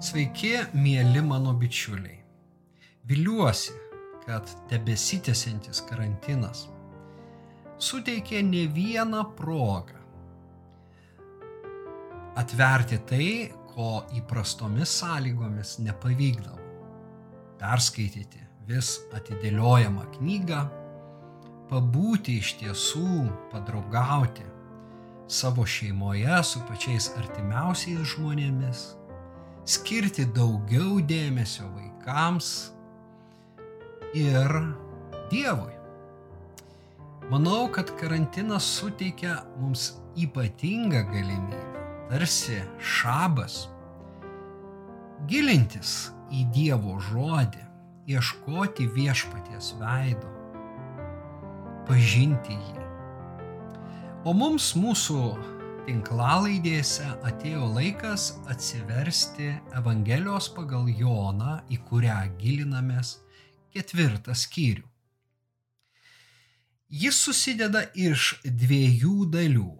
Sveiki, mėly mano bičiuliai. Viliuosi, kad tebesitėsiantis karantinas suteikė ne vieną progą atverti tai, ko įprastomis sąlygomis nepavykdavo. Perskaityti vis atidėliojamą knygą, pabūti iš tiesų, padraugauti savo šeimoje su pačiais artimiausiais žmonėmis skirti daugiau dėmesio vaikams ir Dievui. Manau, kad karantinas suteikia mums ypatingą galimybę, tarsi šabas, gilintis į Dievo žodį, ieškoti viešpaties veido, pažinti jį. O mums mūsų tinklalaidėse atėjo laikas atsiversti Evangelijos pagal Joną, į kurią gilinamės ketvirtą skyrių. Jis susideda iš dviejų dalių.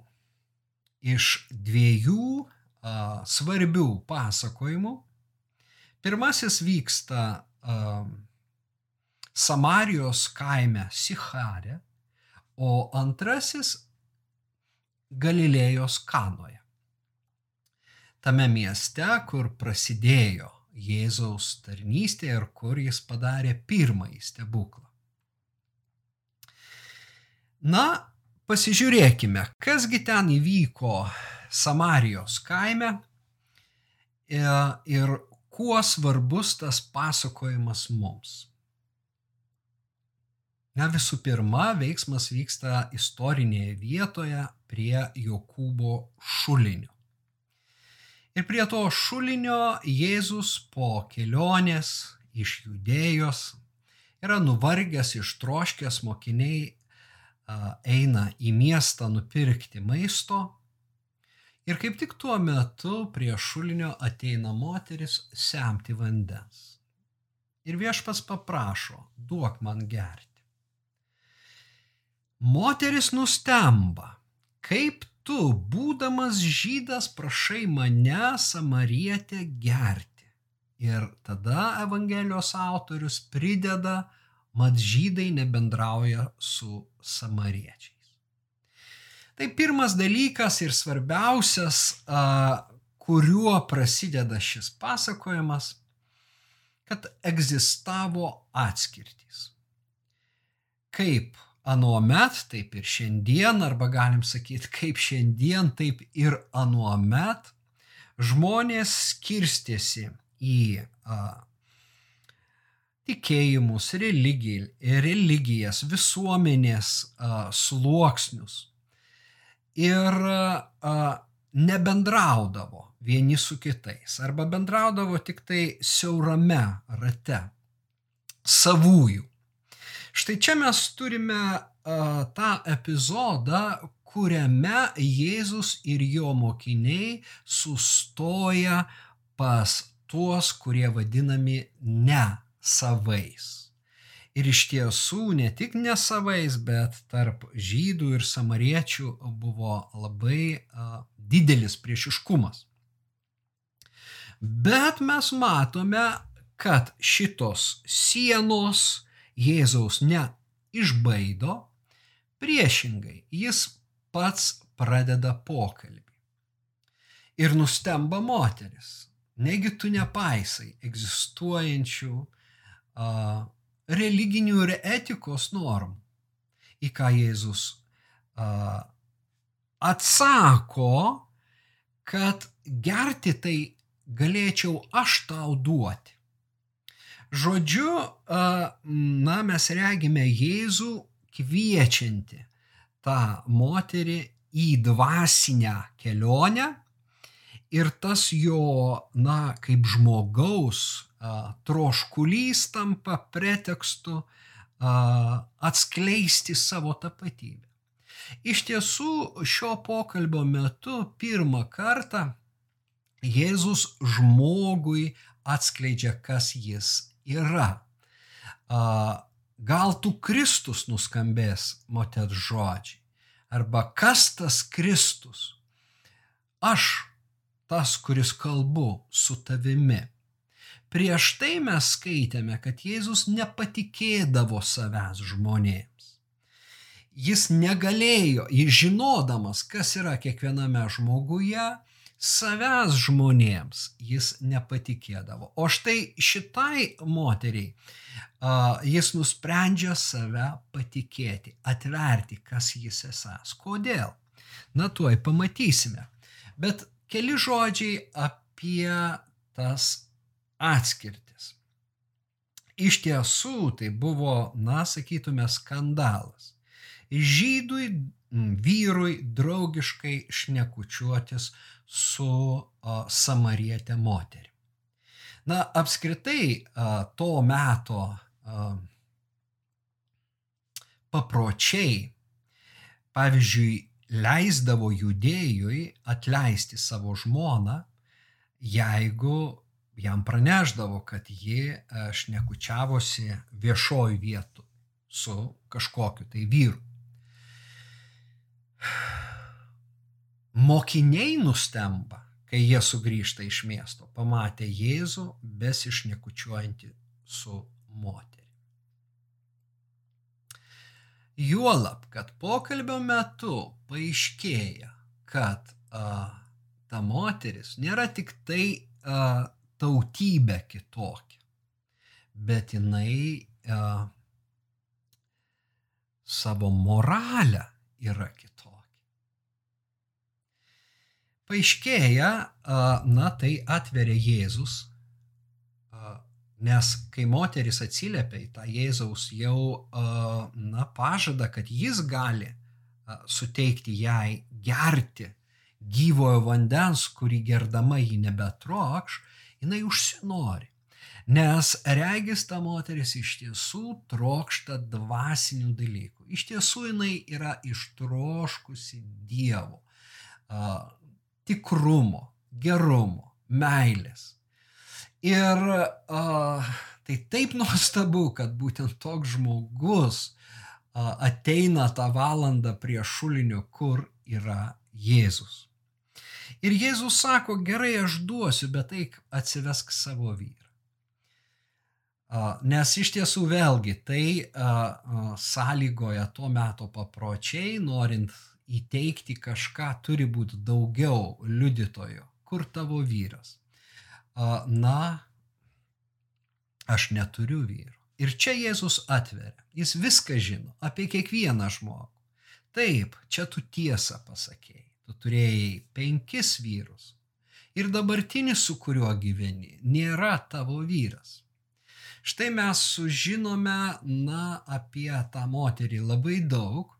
Iš dviejų a, svarbių pasakojimų. Pirmasis vyksta a, Samarijos kaime Sicharė, o antrasis Galilėjos kanoje. Tame mieste, kur prasidėjo Jėzaus tarnystė ir kur jis padarė pirmąjį stebuklą. Na, pasižiūrėkime, kasgi ten įvyko Samarijos kaime e, ir kuo svarbus tas pasakojimas mums. Na visų pirma, veiksmas vyksta istorinėje vietoje prie Jokūbo šulinio. Ir prie to šulinio Jėzus po kelionės iš judėjos yra nuvargęs, ištroškęs mokiniai eina į miestą nupirkti maisto. Ir kaip tik tuo metu prie šulinio ateina moteris semti vandens. Ir viešpas paprašo, duok man gerti. Moteris nustemba, kaip tu, būdamas žydas, prašai mane, samarietę, gerti. Ir tada Evangelijos autorius prideda, mat žydai nebendrauja su samariečiais. Tai pirmas dalykas ir svarbiausias, kuriuo prasideda šis pasakojimas, kad egzistavo atskirtys. Kaip anuomet, taip ir šiandien, arba galim sakyti, kaip šiandien, taip ir anuomet, žmonės skirstėsi į a, tikėjimus, religi, religijas, visuomenės a, sluoksnius ir a, nebendraudavo vieni su kitais arba bendraudavo tik tai siaurame rate savųjų. Štai čia mes turime uh, tą epizodą, kuriame Jėzus ir jo mokiniai sustoja pas tuos, kurie vadinami ne savais. Ir iš tiesų ne tik ne savais, bet tarp žydų ir samariečių buvo labai uh, didelis priešiškumas. Bet mes matome, kad šitos sienos Jėzaus neišbaido, priešingai jis pats pradeda pokalbį. Ir nustemba moteris, negi tu nepaisai egzistuojančių a, religinių ir etikos normų, į ką Jėzus a, atsako, kad gerti tai galėčiau aš tau duoti. Žodžiu, na, mes regime Jėzų kviečianti tą moterį į dvasinę kelionę ir tas jo, na, kaip žmogaus troškulys tampa pretekstu atskleisti savo tapatybę. Iš tiesų, šio pokalbio metu pirmą kartą Jėzus žmogui atskleidžia, kas jis yra. Gal tu Kristus nuskambės moters žodžiai. Arba kas tas Kristus? Aš tas, kuris kalbu su tavimi. Prieš tai mes skaitėme, kad Jėzus nepatikėdavo savęs žmonėms. Jis negalėjo, jis žinodamas, kas yra kiekviename žmoguje, savęs žmonėms jis nepatikėdavo. O štai šitai moteriai jis nusprendžia save patikėti, atverti, kas jis esas. Kodėl? Na, tuoj pamatysime. Bet keli žodžiai apie tas atskirtis. Iš tiesų tai buvo, na, sakytume, skandalas. Žydui vyrui draugiškai šnekučiuotis su o, samarietė moterimi. Na, apskritai to meto papročiai, pavyzdžiui, leisdavo judėjui atleisti savo žmoną, jeigu jam praneždavo, kad ji šnekučiavosi viešoj vietu su kažkokiu tai vyru. Mokiniai nustemba, kai jie sugrįžta iš miesto, pamatė Jėzų besišnekučiuojantį su moteriu. Juolab, kad pokalbio metu paaiškėja, kad a, ta moteris nėra tik tai a, tautybė kitokia, bet jinai a, savo moralę yra kitokia. Paaiškėja, na tai atveria Jėzus Nes kai moteris atsiliepia į tą Jėzaus jau, na, pažadą, kad jis gali suteikti jai gerti gyvojo vandens, kurį gerdama jį nebetrokš, jinai užsinori. Nes regis ta moteris iš tiesų trokšta dvasinių dalykų. Iš tiesų jinai yra ištroškusi Dievo, tikrumo, gerumo, meilės. Ir uh, tai taip nuostabu, kad būtent toks žmogus uh, ateina tą valandą prie šulinio, kur yra Jėzus. Ir Jėzus sako, gerai aš duosiu, bet eik atsivesk savo vyrą. Nes iš tiesų vėlgi tai sąlygoja tuo metu papročiai, norint įteikti kažką, turi būti daugiau liudytojo. Kur tavo vyras? na, aš neturiu vyro. Ir čia Jėzus atveria. Jis viską žino apie kiekvieną žmogų. Taip, čia tu tiesą pasakėjai. Tu turėjai penkis vyrus. Ir dabartinis, su kuriuo gyveni, nėra tavo vyras. Štai mes sužinome, na, apie tą moterį labai daug.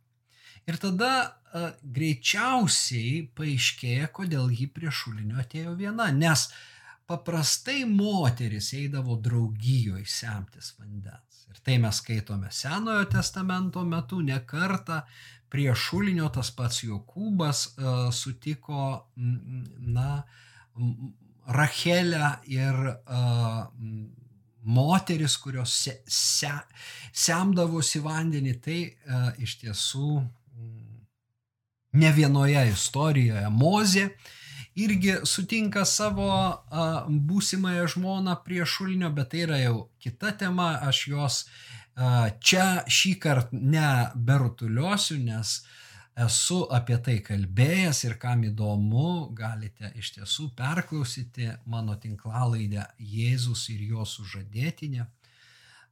Ir tada a, greičiausiai paaiškėja, kodėl ji prie šulinio atėjo viena. Nes paprastai moteris eidavo draugijoje semtis vandens. Ir tai mes skaitome Senojo testamento metu ne kartą prie šulinio tas pats Jokūbas uh, sutiko, na, Rachelę ir uh, moteris, kurios se, se, semdavosi vandenį, tai uh, iš tiesų ne vienoje istorijoje Mozė irgi sutinka savo a, būsimąją žmoną prie šulinio, bet tai yra jau kita tema, aš jos a, čia šį kartą neberutuliosiu, nes esu apie tai kalbėjęs ir kam įdomu, galite iš tiesų perklausyti mano tinklalaidę Jėzus ir jo sužadėtinė.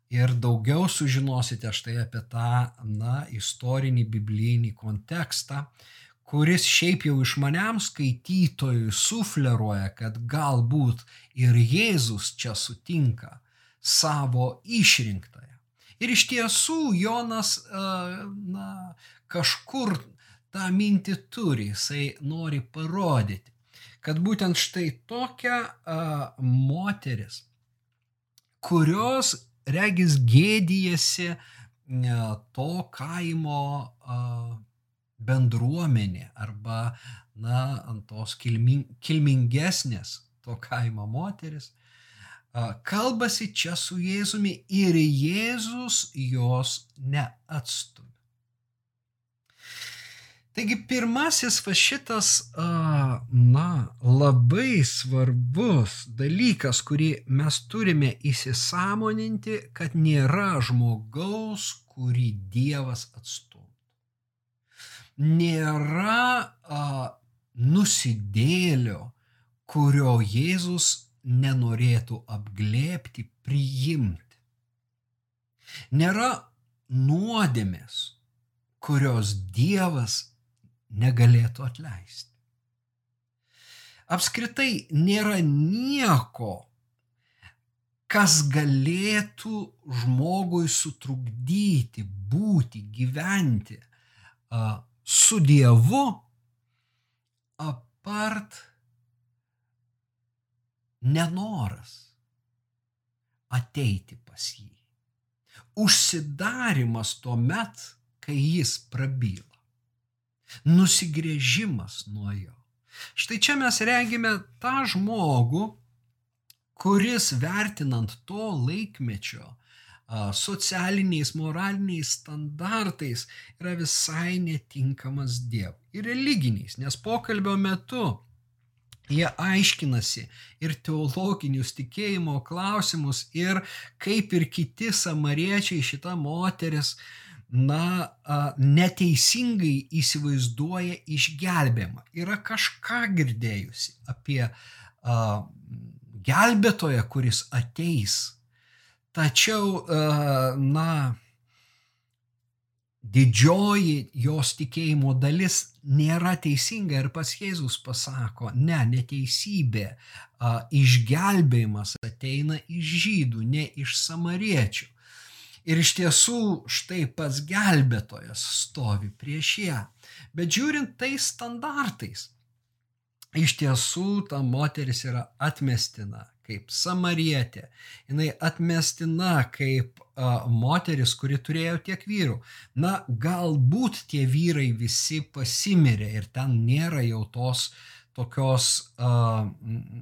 Ir daugiau sužinosite štai apie tą, na, istorinį biblinį kontekstą, kuris šiaip jau išmaniam skaitytojui sufleruoja, kad galbūt ir Jėzus čia sutinka savo išrinktąją. Ir iš tiesų Jonas na, kažkur tą mintį turi, jisai nori parodyti, kad būtent štai tokia a, moteris, kurios regis gėdijasi a, to kaimo a, bendruomenė arba, na, ant tos kilming, kilmingesnės to kaimo moteris, kalbasi čia su Jėzumi ir Jėzus jos neatstumia. Taigi pirmasis va šitas, na, labai svarbus dalykas, kurį mes turime įsisamoninti, kad nėra žmogaus, kurį Dievas atstumtų. Nėra a, nusidėlio, kurio Jėzus nenorėtų apglėpti, priimti. Nėra nuodėmės, kurios Dievas negalėtų atleisti. Apskritai nėra nieko, kas galėtų žmogui sutrukdyti būti, gyventi a, su Dievu, apart nenoras ateiti pas jį. Užsidarimas tuo met, kai jis prabyla. Nusigrėžimas nuo jo. Štai čia mes regime tą žmogų, kuris vertinant to laikmečio socialiniais, moraliniais standartais yra visai netinkamas Dievui. Ir religiniais, nes pokalbio metu jie aiškinasi ir teologinius tikėjimo klausimus ir kaip ir kiti samariečiai šita moteris na, neteisingai įsivaizduoja išgelbėjimą. Yra kažką girdėjusi apie gelbėtoją, kuris ateis. Tačiau, na, didžioji jos tikėjimo dalis nėra teisinga ir pas Jėzus pasako, ne, neteisybė, išgelbėjimas ateina iš žydų, ne iš samariečių. Ir iš tiesų štai pats gelbėtojas stovi prieš ją. Bet žiūrint tais standartais, iš tiesų ta moteris yra atmestina kaip samarietė. Jis atmestina kaip a, moteris, kuri turėjo tiek vyrų. Na, galbūt tie vyrai visi pasimirė ir ten nėra jau tos tokios, a,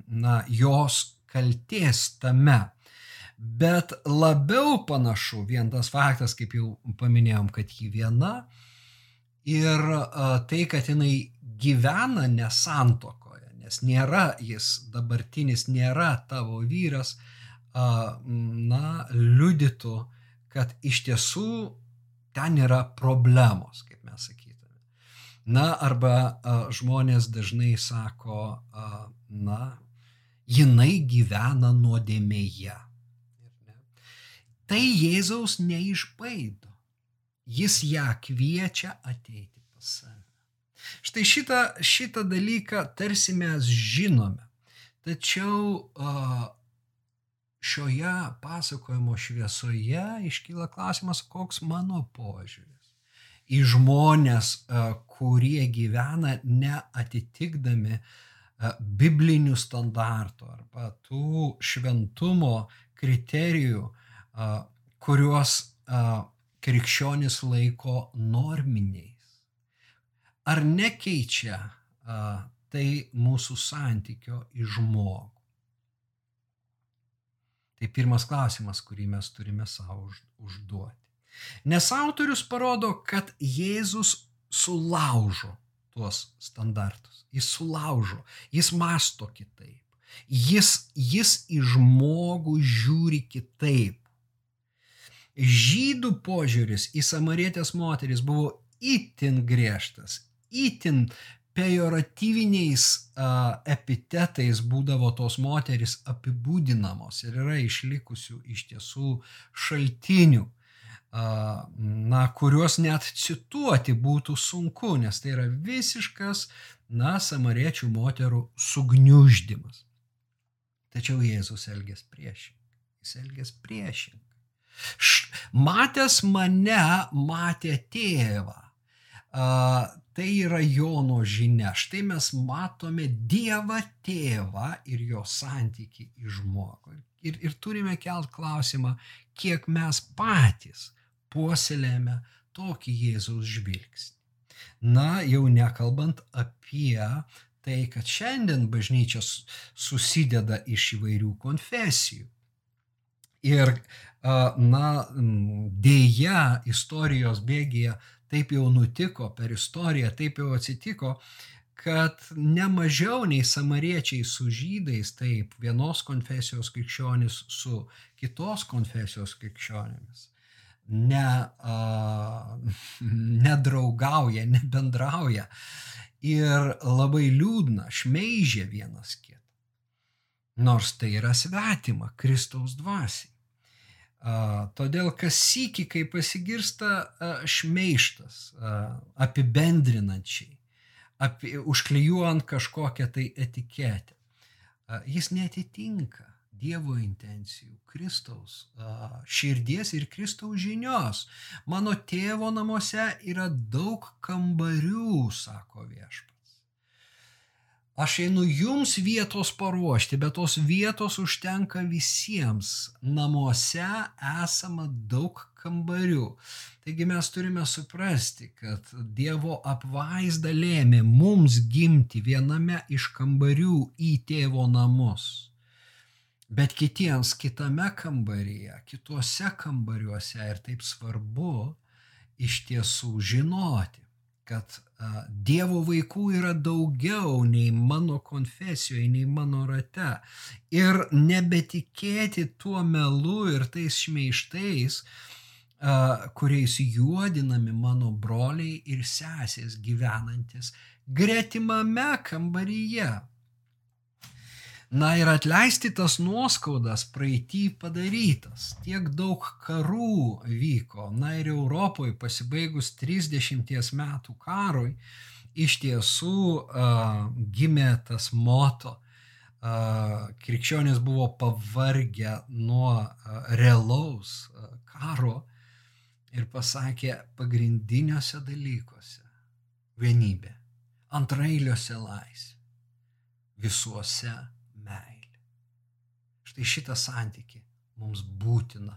na, jos kalties tame. Bet labiau panašu vien tas faktas, kaip jau paminėjom, kad ji viena ir tai, kad jinai gyvena nesantokoje, nes nėra jis dabartinis, nėra tavo vyras, na, liudytų, kad iš tiesų ten yra problemos, kaip mes sakytume. Na, arba žmonės dažnai sako, na, jinai gyvena nuodėmėje tai Jėzaus neišbaido. Jis ją kviečia ateiti pas save. Štai šitą, šitą dalyką tarsi mes žinome. Tačiau šioje pasakojimo šviesoje iškyla klausimas, koks mano požiūris į žmonės, kurie gyvena neatitikdami biblinių standartų arba tų šventumo kriterijų, kuriuos krikščionis laiko norminiais. Ar nekeičia tai mūsų santykio į žmogų? Tai pirmas klausimas, kurį mes turime savo užduoti. Nes autorius parodo, kad Jėzus sulaužo tuos standartus. Jis sulaužo, jis masto kitaip. Jis, jis į žmogų žiūri kitaip žydų požiūris į samarietės moteris buvo itin griežtas, itin pejoratyviniais uh, epitetais būdavo tos moteris apibūdinamos ir yra išlikusių iš tiesų šaltinių, uh, na, kuriuos net cituoti būtų sunku, nes tai yra visiškas, na, samariečių moterų sugniuždymas. Tačiau Jėzus elgės priešingai. Jis elgės priešingai. Matęs mane, matė tėvą. Uh, tai yra Jono žinia. Štai mes matome Dievą tėvą ir jo santyki į žmogų. Ir, ir turime kelt klausimą, kiek mes patys puoselėjame tokį Jėzaus žvilgsnį. Na, jau nekalbant apie tai, kad šiandien bažnyčia susideda iš įvairių konfesijų. Ir na, dėja istorijos bėgėje taip jau nutiko per istoriją, taip jau atsitiko, kad ne mažiau nei samariečiai su žydais, taip, vienos konfesijos krikščionis su kitos konfesijos krikščionimis, ne, a, nedraugauja, nebendrauja ir labai liūdna, šmeižia vienas kitą. Nors tai yra svetima Kristaus dvasiai. Todėl kas sįki, kai pasigirsta šmeištas, apibendrinančiai, apie, užklijuojant kažkokią tai etiketę, jis netitinka Dievo intencijų, Kristaus širdies ir Kristaus žinios. Mano tėvo namuose yra daug kambarių, sako viešpas. Aš einu jums vietos paruošti, bet tos vietos užtenka visiems. Namuose esama daug kambarių. Taigi mes turime suprasti, kad Dievo apvaizda lėmė mums gimti viename iš kambarių į tėvo namus. Bet kitiems kitame kambaryje, kituose kambariuose ir taip svarbu iš tiesų žinoti, kad Dievo vaikų yra daugiau nei mano konfesijoje, nei mano rate. Ir nebetikėti tuo melu ir tais šmeištais, kuriais juodinami mano broliai ir sesės gyvenantis gretimame kambaryje. Na ir atleisti tas nuoskaudas praeitį padarytas. Tiek daug karų vyko. Na ir Europoje pasibaigus 30 metų karui iš tiesų uh, gimė tas moto. Uh, krikščionys buvo pavargę nuo uh, realaus uh, karo ir pasakė pagrindiniuose dalykuose vienybė, antrailiuose laisvė, visuose. Štai šitą santyki mums būtina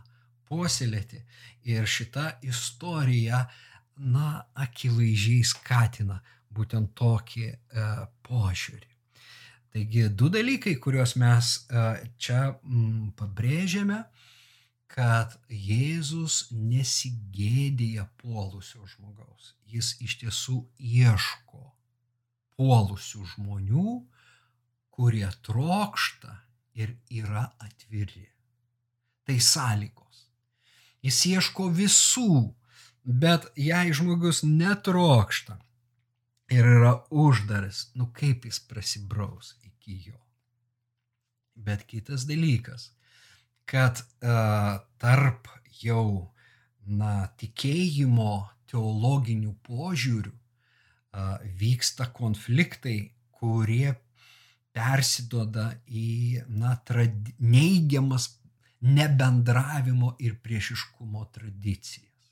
puoselėti ir šita istorija, na, akivaizdžiai skatina būtent tokį e, požiūrį. Taigi du dalykai, kuriuos mes e, čia m, pabrėžiame, kad Jėzus nesigėdėja puolusio žmogaus. Jis iš tiesų ieško puolusių žmonių, kurie trokšta ir yra atviri. Tai sąlygos. Jis ieško visų, bet jei žmogus netrokšta ir yra uždaras, nu kaip jis prasibraus iki jo. Bet kitas dalykas, kad uh, tarp jau na, tikėjimo teologinių požiūrių uh, vyksta konfliktai, kurie persiduoda į na, trad... neigiamas nebendravimo ir priešiškumo tradicijas.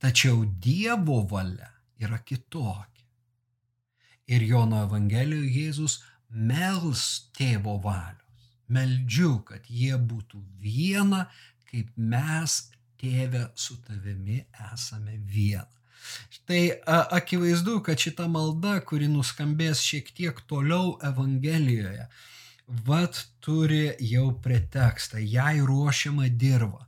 Tačiau Dievo valia yra kitokia. Ir Jono Evangelijoje Jėzus mels tėvo valios. Meldžiu, kad jie būtų viena, kaip mes, tėve, su tavimi esame viena. Štai akivaizdu, kad šita malda, kuri nuskambės šiek tiek toliau Evangelijoje, vad turi jau pretekstą, jai ruošiama dirba.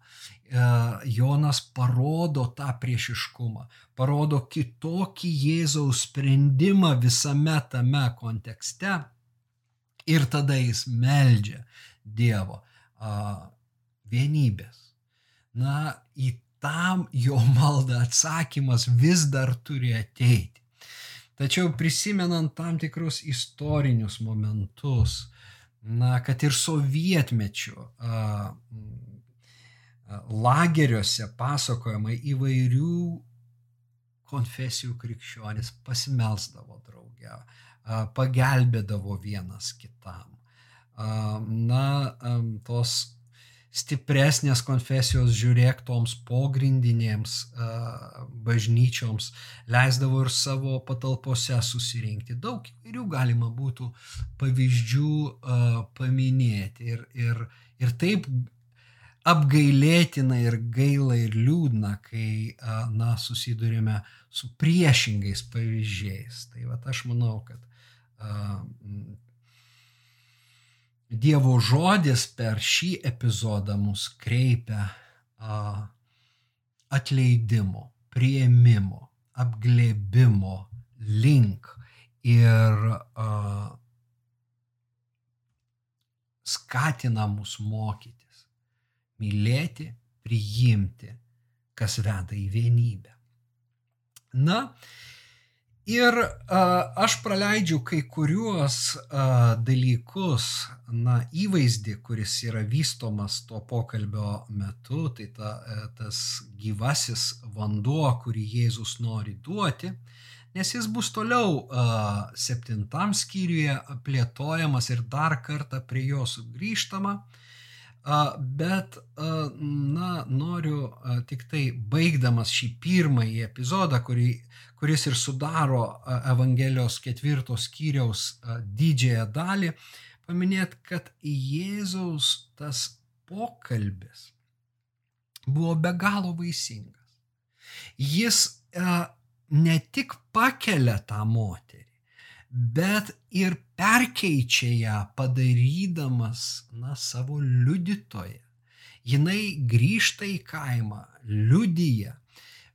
Jonas parodo tą priešiškumą, parodo kitokį Jėzaus sprendimą visame tame kontekste ir tada jis meldžia Dievo vienybės. Na, į tam jo maldą atsakymas vis dar turi ateiti. Tačiau prisimenant tam tikrus istorinius momentus, na, kad ir sovietmečiu a, a, lageriuose pasakojama įvairių konfesijų krikščionis pasimelsdavo drauge, a, pagelbėdavo vienas kitam. A, na, a, tos stipresnės konfesijos žiūrėk toms pogrindinėms bažnyčioms, leisdavo ir savo patalpose susirinkti. Daug įvairių galima būtų pavyzdžių paminėti. Ir, ir, ir taip apgailėtina ir gaila ir liūdna, kai, na, susidurime su priešingais pavyzdžiais. Tai va, aš manau, kad Dievo žodis per šį epizodą mus kreipia a, atleidimo, prieimimo, apglėbimo link ir uh, skatina mus mokytis, mylėti, priimti, kas veda į vienybę. Na, ir a, aš praleidžiu kai kuriuos a, dalykus, na, įvaizdį, kuris yra vystomas to pokalbio metu, tai ta, a, tas gyvasis vanduo, kurį Jėzus nori duoti, nes jis bus toliau a, septintam skyriuje plėtojamas ir dar kartą prie jo sugrįžtama. Bet, na, noriu tik tai baigdamas šį pirmąjį epizodą, kurį, kuris ir sudaro Evangelijos ketvirtos skyriaus didžiąją dalį, paminėti, kad Jėzaus tas pokalbis buvo be galo vaisingas. Jis ne tik pakelia tą moterį, bet ir perkeičia ją padarydamas, na, savo liudytoje. Jinai grįžta į kaimą, liudyja,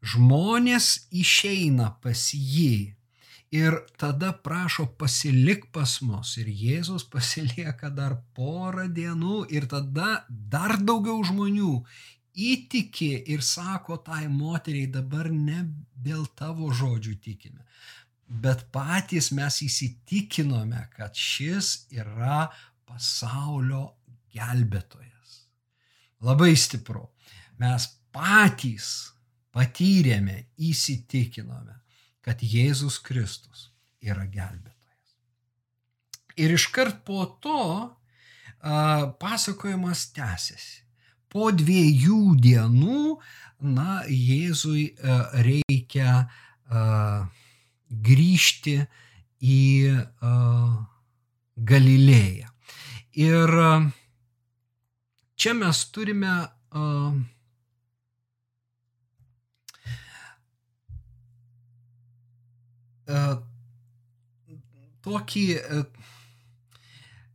žmonės išeina pas jį ir tada prašo pasilik pas mus. Ir Jėzus pasilieka dar porą dienų ir tada dar daugiau žmonių įtiki ir sako tai moteriai dabar ne dėl tavo žodžių tikime, bet patys mes įsitikinome, kad šis yra pasaulio gelbėtojas. Labai stipru. Mes patys patyrėme, įsitikinome, kad Jėzus Kristus yra gelbėtojas. Ir iškart po to pasakojimas tęsiasi. Po dviejų dienų, na, Jėzui reikia a, grįžti į Galilėją. Ir čia mes turime tokį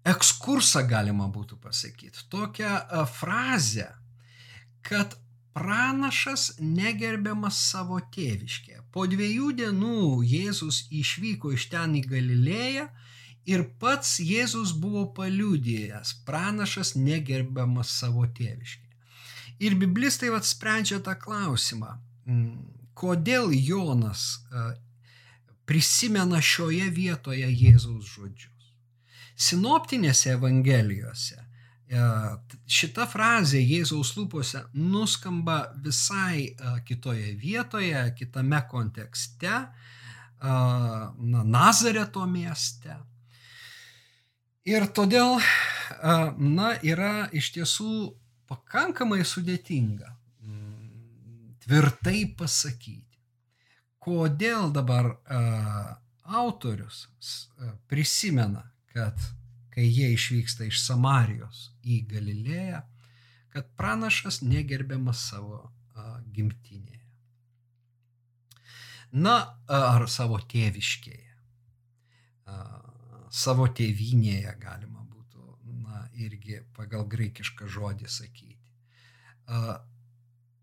ekskursą galima būtų pasakyti, tokią frazę, kad pranašas negerbiamas savo tėviškėje. Po dviejų dienų Jėzus išvyko iš ten į Galilėją ir pats Jėzus buvo paliūdėjęs, pranašas negerbiamas savo tėviškėje. Ir biblistai vat sprendžia tą klausimą, kodėl Jonas prisimena šioje vietoje Jėzaus žodžius. Sinoptinėse evangelijose šita frazė Jėzaus lūpose nuskamba visai e, kitoje vietoje, kitame kontekste, e, na, Nazareto mieste. Ir todėl, na, yra iš tiesų pakankamai sudėtinga mm, tvirtai pasakyti, kodėl dabar autorius prisimena, kad kai jie išvyksta iš Samarijos į Galilėją, kad pranašas negerbiamas savo gimtinėje. Na, ar savo tėviškėje, savo tėvinėje galima būtų, na, irgi pagal graikišką žodį sakyti.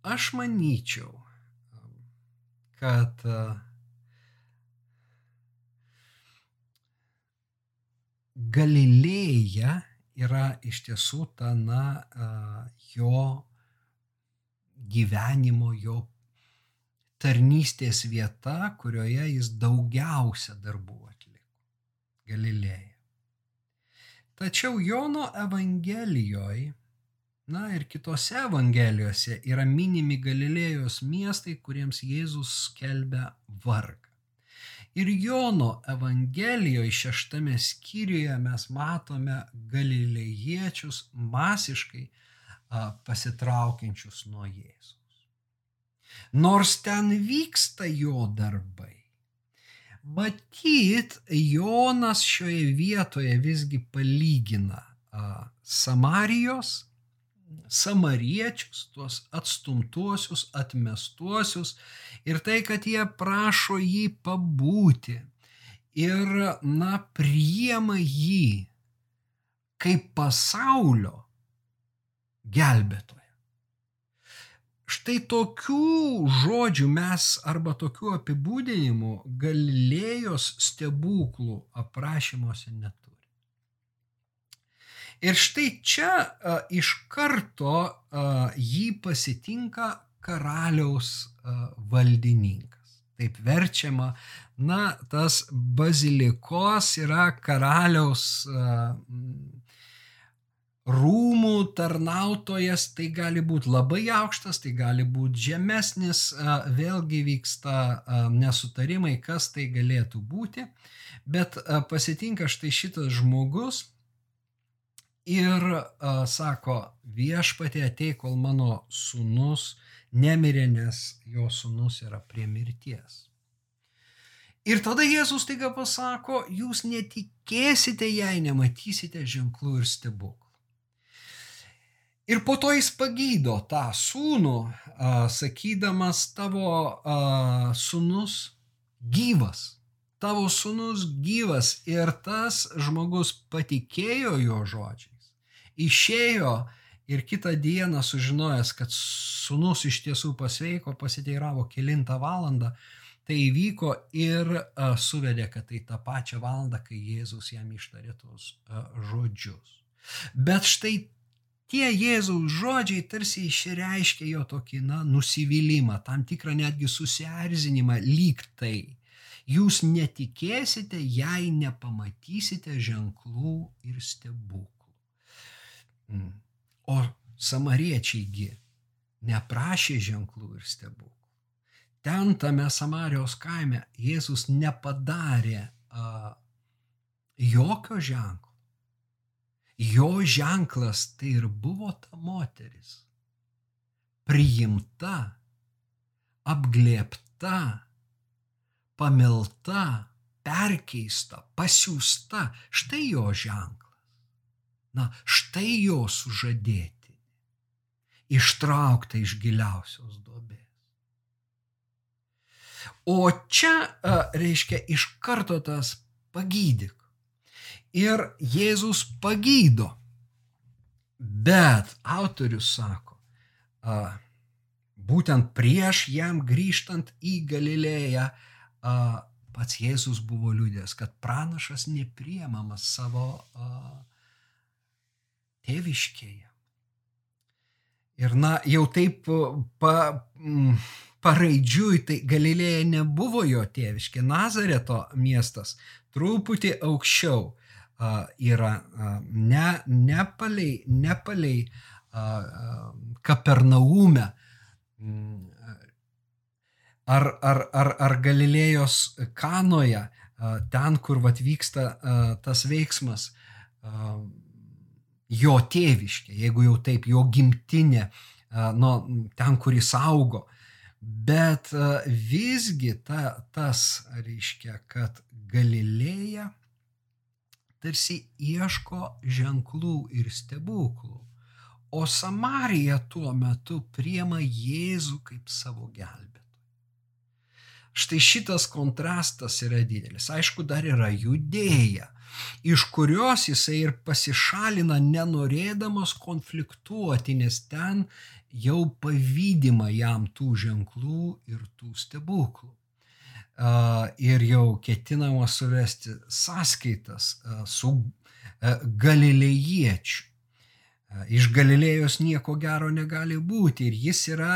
Aš manyčiau, kad Galilėja yra iš tiesų ta, na, jo gyvenimo, jo tarnystės vieta, kurioje jis daugiausia darbų atliko. Galilėja. Tačiau Jono Evangelijoje, na ir kitose Evangelijose yra minimi Galilėjos miestai, kuriems Jėzus skelbia vargą. Ir Jono Evangelijoje šeštame skyriuje mes matome galilėjiečius masiškai pasitraukiančius nuo Jėzus. Nors ten vyksta jo darbai, matyt, Jonas šioje vietoje visgi palygina Samarijos samariečius, tuos atstumtuosius, atmestuosius ir tai, kad jie prašo jį pabūti ir, na, priema jį kaip pasaulio gelbėtoją. Štai tokių žodžių mes arba tokių apibūdinimų Galilėjos stebuklų aprašymuose neturi. Ir štai čia a, iš karto a, jį pasitinka karaliaus a, valdininkas. Taip verčiama, na, tas bazilikos yra karaliaus a, rūmų tarnautojas, tai gali būti labai aukštas, tai gali būti žemesnis, vėlgi vyksta nesutarimai, kas tai galėtų būti, bet pasitinka štai šitas žmogus ir sako, viešpatė ateik, kol mano sunus nemirė, nes jo sunus yra prie mirties. Ir tada Jėzus taiga pasako, jūs netikėsite, jei nematysite ženklų ir stebuklų. Ir po to jis pagydo tą sūnų, a, sakydamas tavo a, sūnus gyvas. Tavo sūnus gyvas ir tas žmogus patikėjo jo žodžiais. Išėjo ir kitą dieną sužinojęs, kad sūnus iš tiesų pasveiko, pasiteiravo kilintą valandą, tai įvyko ir a, suvedė, kad tai tą pačią valandą, kai Jėzus jam ištarė tos a, žodžius. Bet štai tie Jėzaus žodžiai tarsi išreiškia jo tokį, na, nusivylimą, tam tikrą netgi susierzinimą lyg tai. Jūs netikėsite, jei nepamatysite ženklų ir stebuklų. Mm. O samariečiaigi neprašė ženklų ir stebuklų. Ten tame Samarijos kaime Jėzus nepadarė a, jokio ženklo jo ženklas tai ir buvo ta moteris. Priimta, apglėpta, pamilta, perkeista, pasiūsta. Štai jo ženklas. Na, štai jo sužadėti. Ištraukta iš giliausios duobės. O čia, reiškia, iš karto tas pagydyk ir Jėzus pagydo. Bet autorius sako, būtent prieš jam grįžtant į Galilėją, pats Jėzus buvo liūdės, kad pranašas nepriemamas savo a, tėviškėje. Ir na, jau taip pa, m, paraidžiui, tai Galilėja nebuvo jo tėviškė, Nazareto miestas truputį aukščiau yra ne, ne palei, ne palei Kapernaume mm, ar, ar, ar, ar Galilėjos kanoje, ten, kur vat, vyksta tas veiksmas, jo tėviškė, jeigu jau taip, jo gimtinė, nu, ten, kur jis augo. Bet visgi ta, tas reiškia, kad Galilėja tarsi ieško ženklų ir stebuklų, o Samarija tuo metu priema Jėzų kaip savo gelbėtoją. Štai šitas kontrastas yra didelis. Aišku, dar yra judėja, iš kurios jisai ir pasišalina nenorėdamas konfliktuoti, nes ten jau pavydima jam tų ženklų ir tų stebuklų ir jau ketinama suvesti sąskaitas su galilėjiečiu. Iš Galilėjos nieko gero negali būti ir jis yra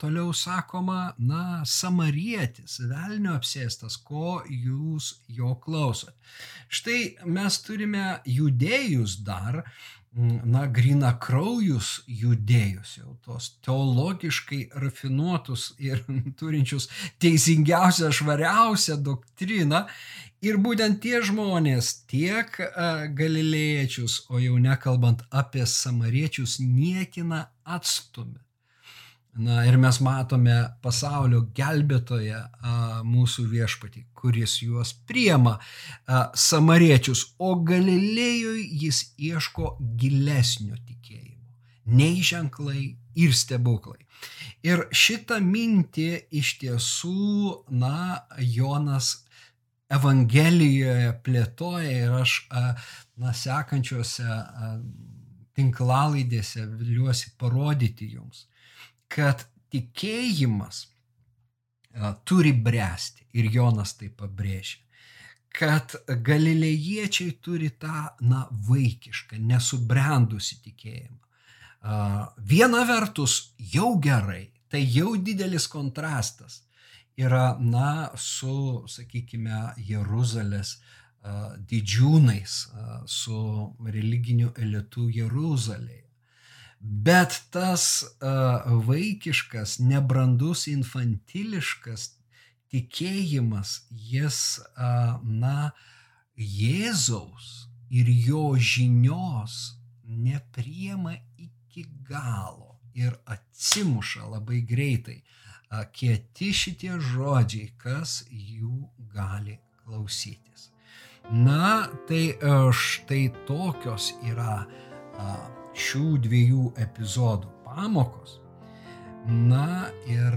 toliau sakoma, na, samarietis, velnio apsėstas, ko jūs jo klausot. Štai mes turime judėjus dar, na, grina kraujus judėjus, jau tos teologiškai rafinuotus ir turinčius teisingiausią, švariausią doktriną. Ir būtent tie žmonės, tiek galilėjiečius, o jau nekalbant apie samariečius, niekina atstumė. Na ir mes matome pasaulio gelbėtoje mūsų viešpatį, kuris juos priema a, samariečius, o Galilėjui jis ieško gilesnio tikėjimo, nei ženklai ir stebuklai. Ir šitą mintį iš tiesų, na, Jonas Evangelijoje plėtoja ir aš, a, na, sekančiose a, tinklalaidėse viliuosi parodyti jums kad tikėjimas turi bręsti ir Jonas tai pabrėžia kad galilėjiečiai turi tą, na, vaikišką, nesubrendusi tikėjimą. Viena vertus jau gerai, tai jau didelis kontrastas yra, na, su, sakykime, Jeruzalės didžiūnais, su religiniu elitu Jeruzalėje. Bet tas vaikiškas, nebrandus, infantiliškas tikėjimas, jis, na, Jėzaus ir jo žinios nepriema iki galo ir atsimuša labai greitai. Kieti šitie žodžiai, kas jų gali klausytis. Na, tai štai tokios yra šių dviejų epizodų pamokos. Na ir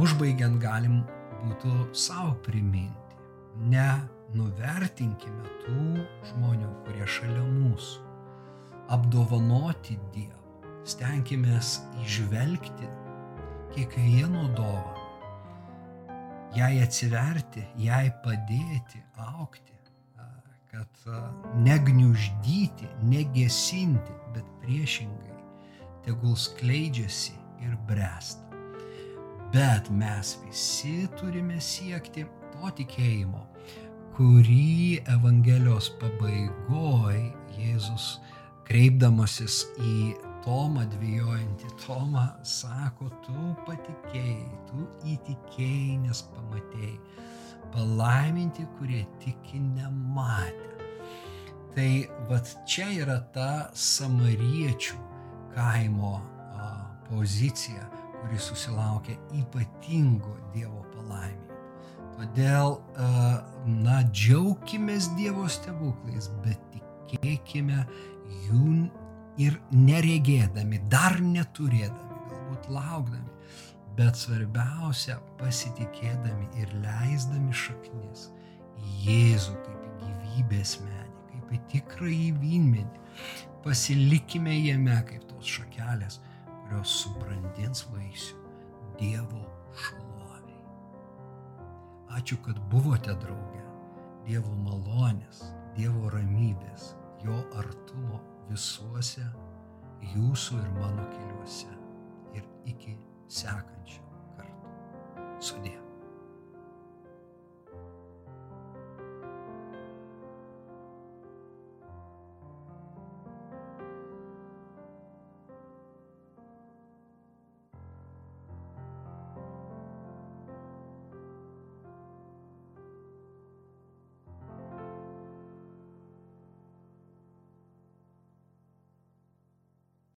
užbaigiant galim būtų savo priminti. Ne nuvertinkime tų žmonių, kurie šalia mūsų. Apdovanoti Dievą. Stenkimės išvelgti kiekvieno dovaną. Jai atsiverti, jai padėti aukti, kad negniuždyti, negesinti, bet priešingai tegul skleidžiasi ir bręsta. Bet mes visi turime siekti to tikėjimo, kurį Evangelijos pabaigoje Jėzus kreipdamasis į Tomą dvėjojantį Tomą sako, tu patikėjai, tu įtikėjai, nes pamatėjai. Palaiminti, kurie tiki nematę. Tai vad čia yra ta samariečių kaimo a, pozicija, kuris susilaukia ypatingo Dievo palaiminimo. Todėl, na, džiaukimės Dievo stebuklais, bet tikėkime jų ir neregėdami, dar neturėdami, galbūt laukdami, bet svarbiausia pasitikėdami ir leisdami šaknis į Jėzų kaip į gyvybės medį, kaip į tikrąjį vynmedį. Pasilikime jame kaip tos šakelės, kurios subrandins vaisių Dievo šloviai. Ačiū, kad buvote drauge. Dievo malonės, Dievo ramybės, jo artumo visuose jūsų ir mano keliuose. Ir iki sekančio karto. Sudė.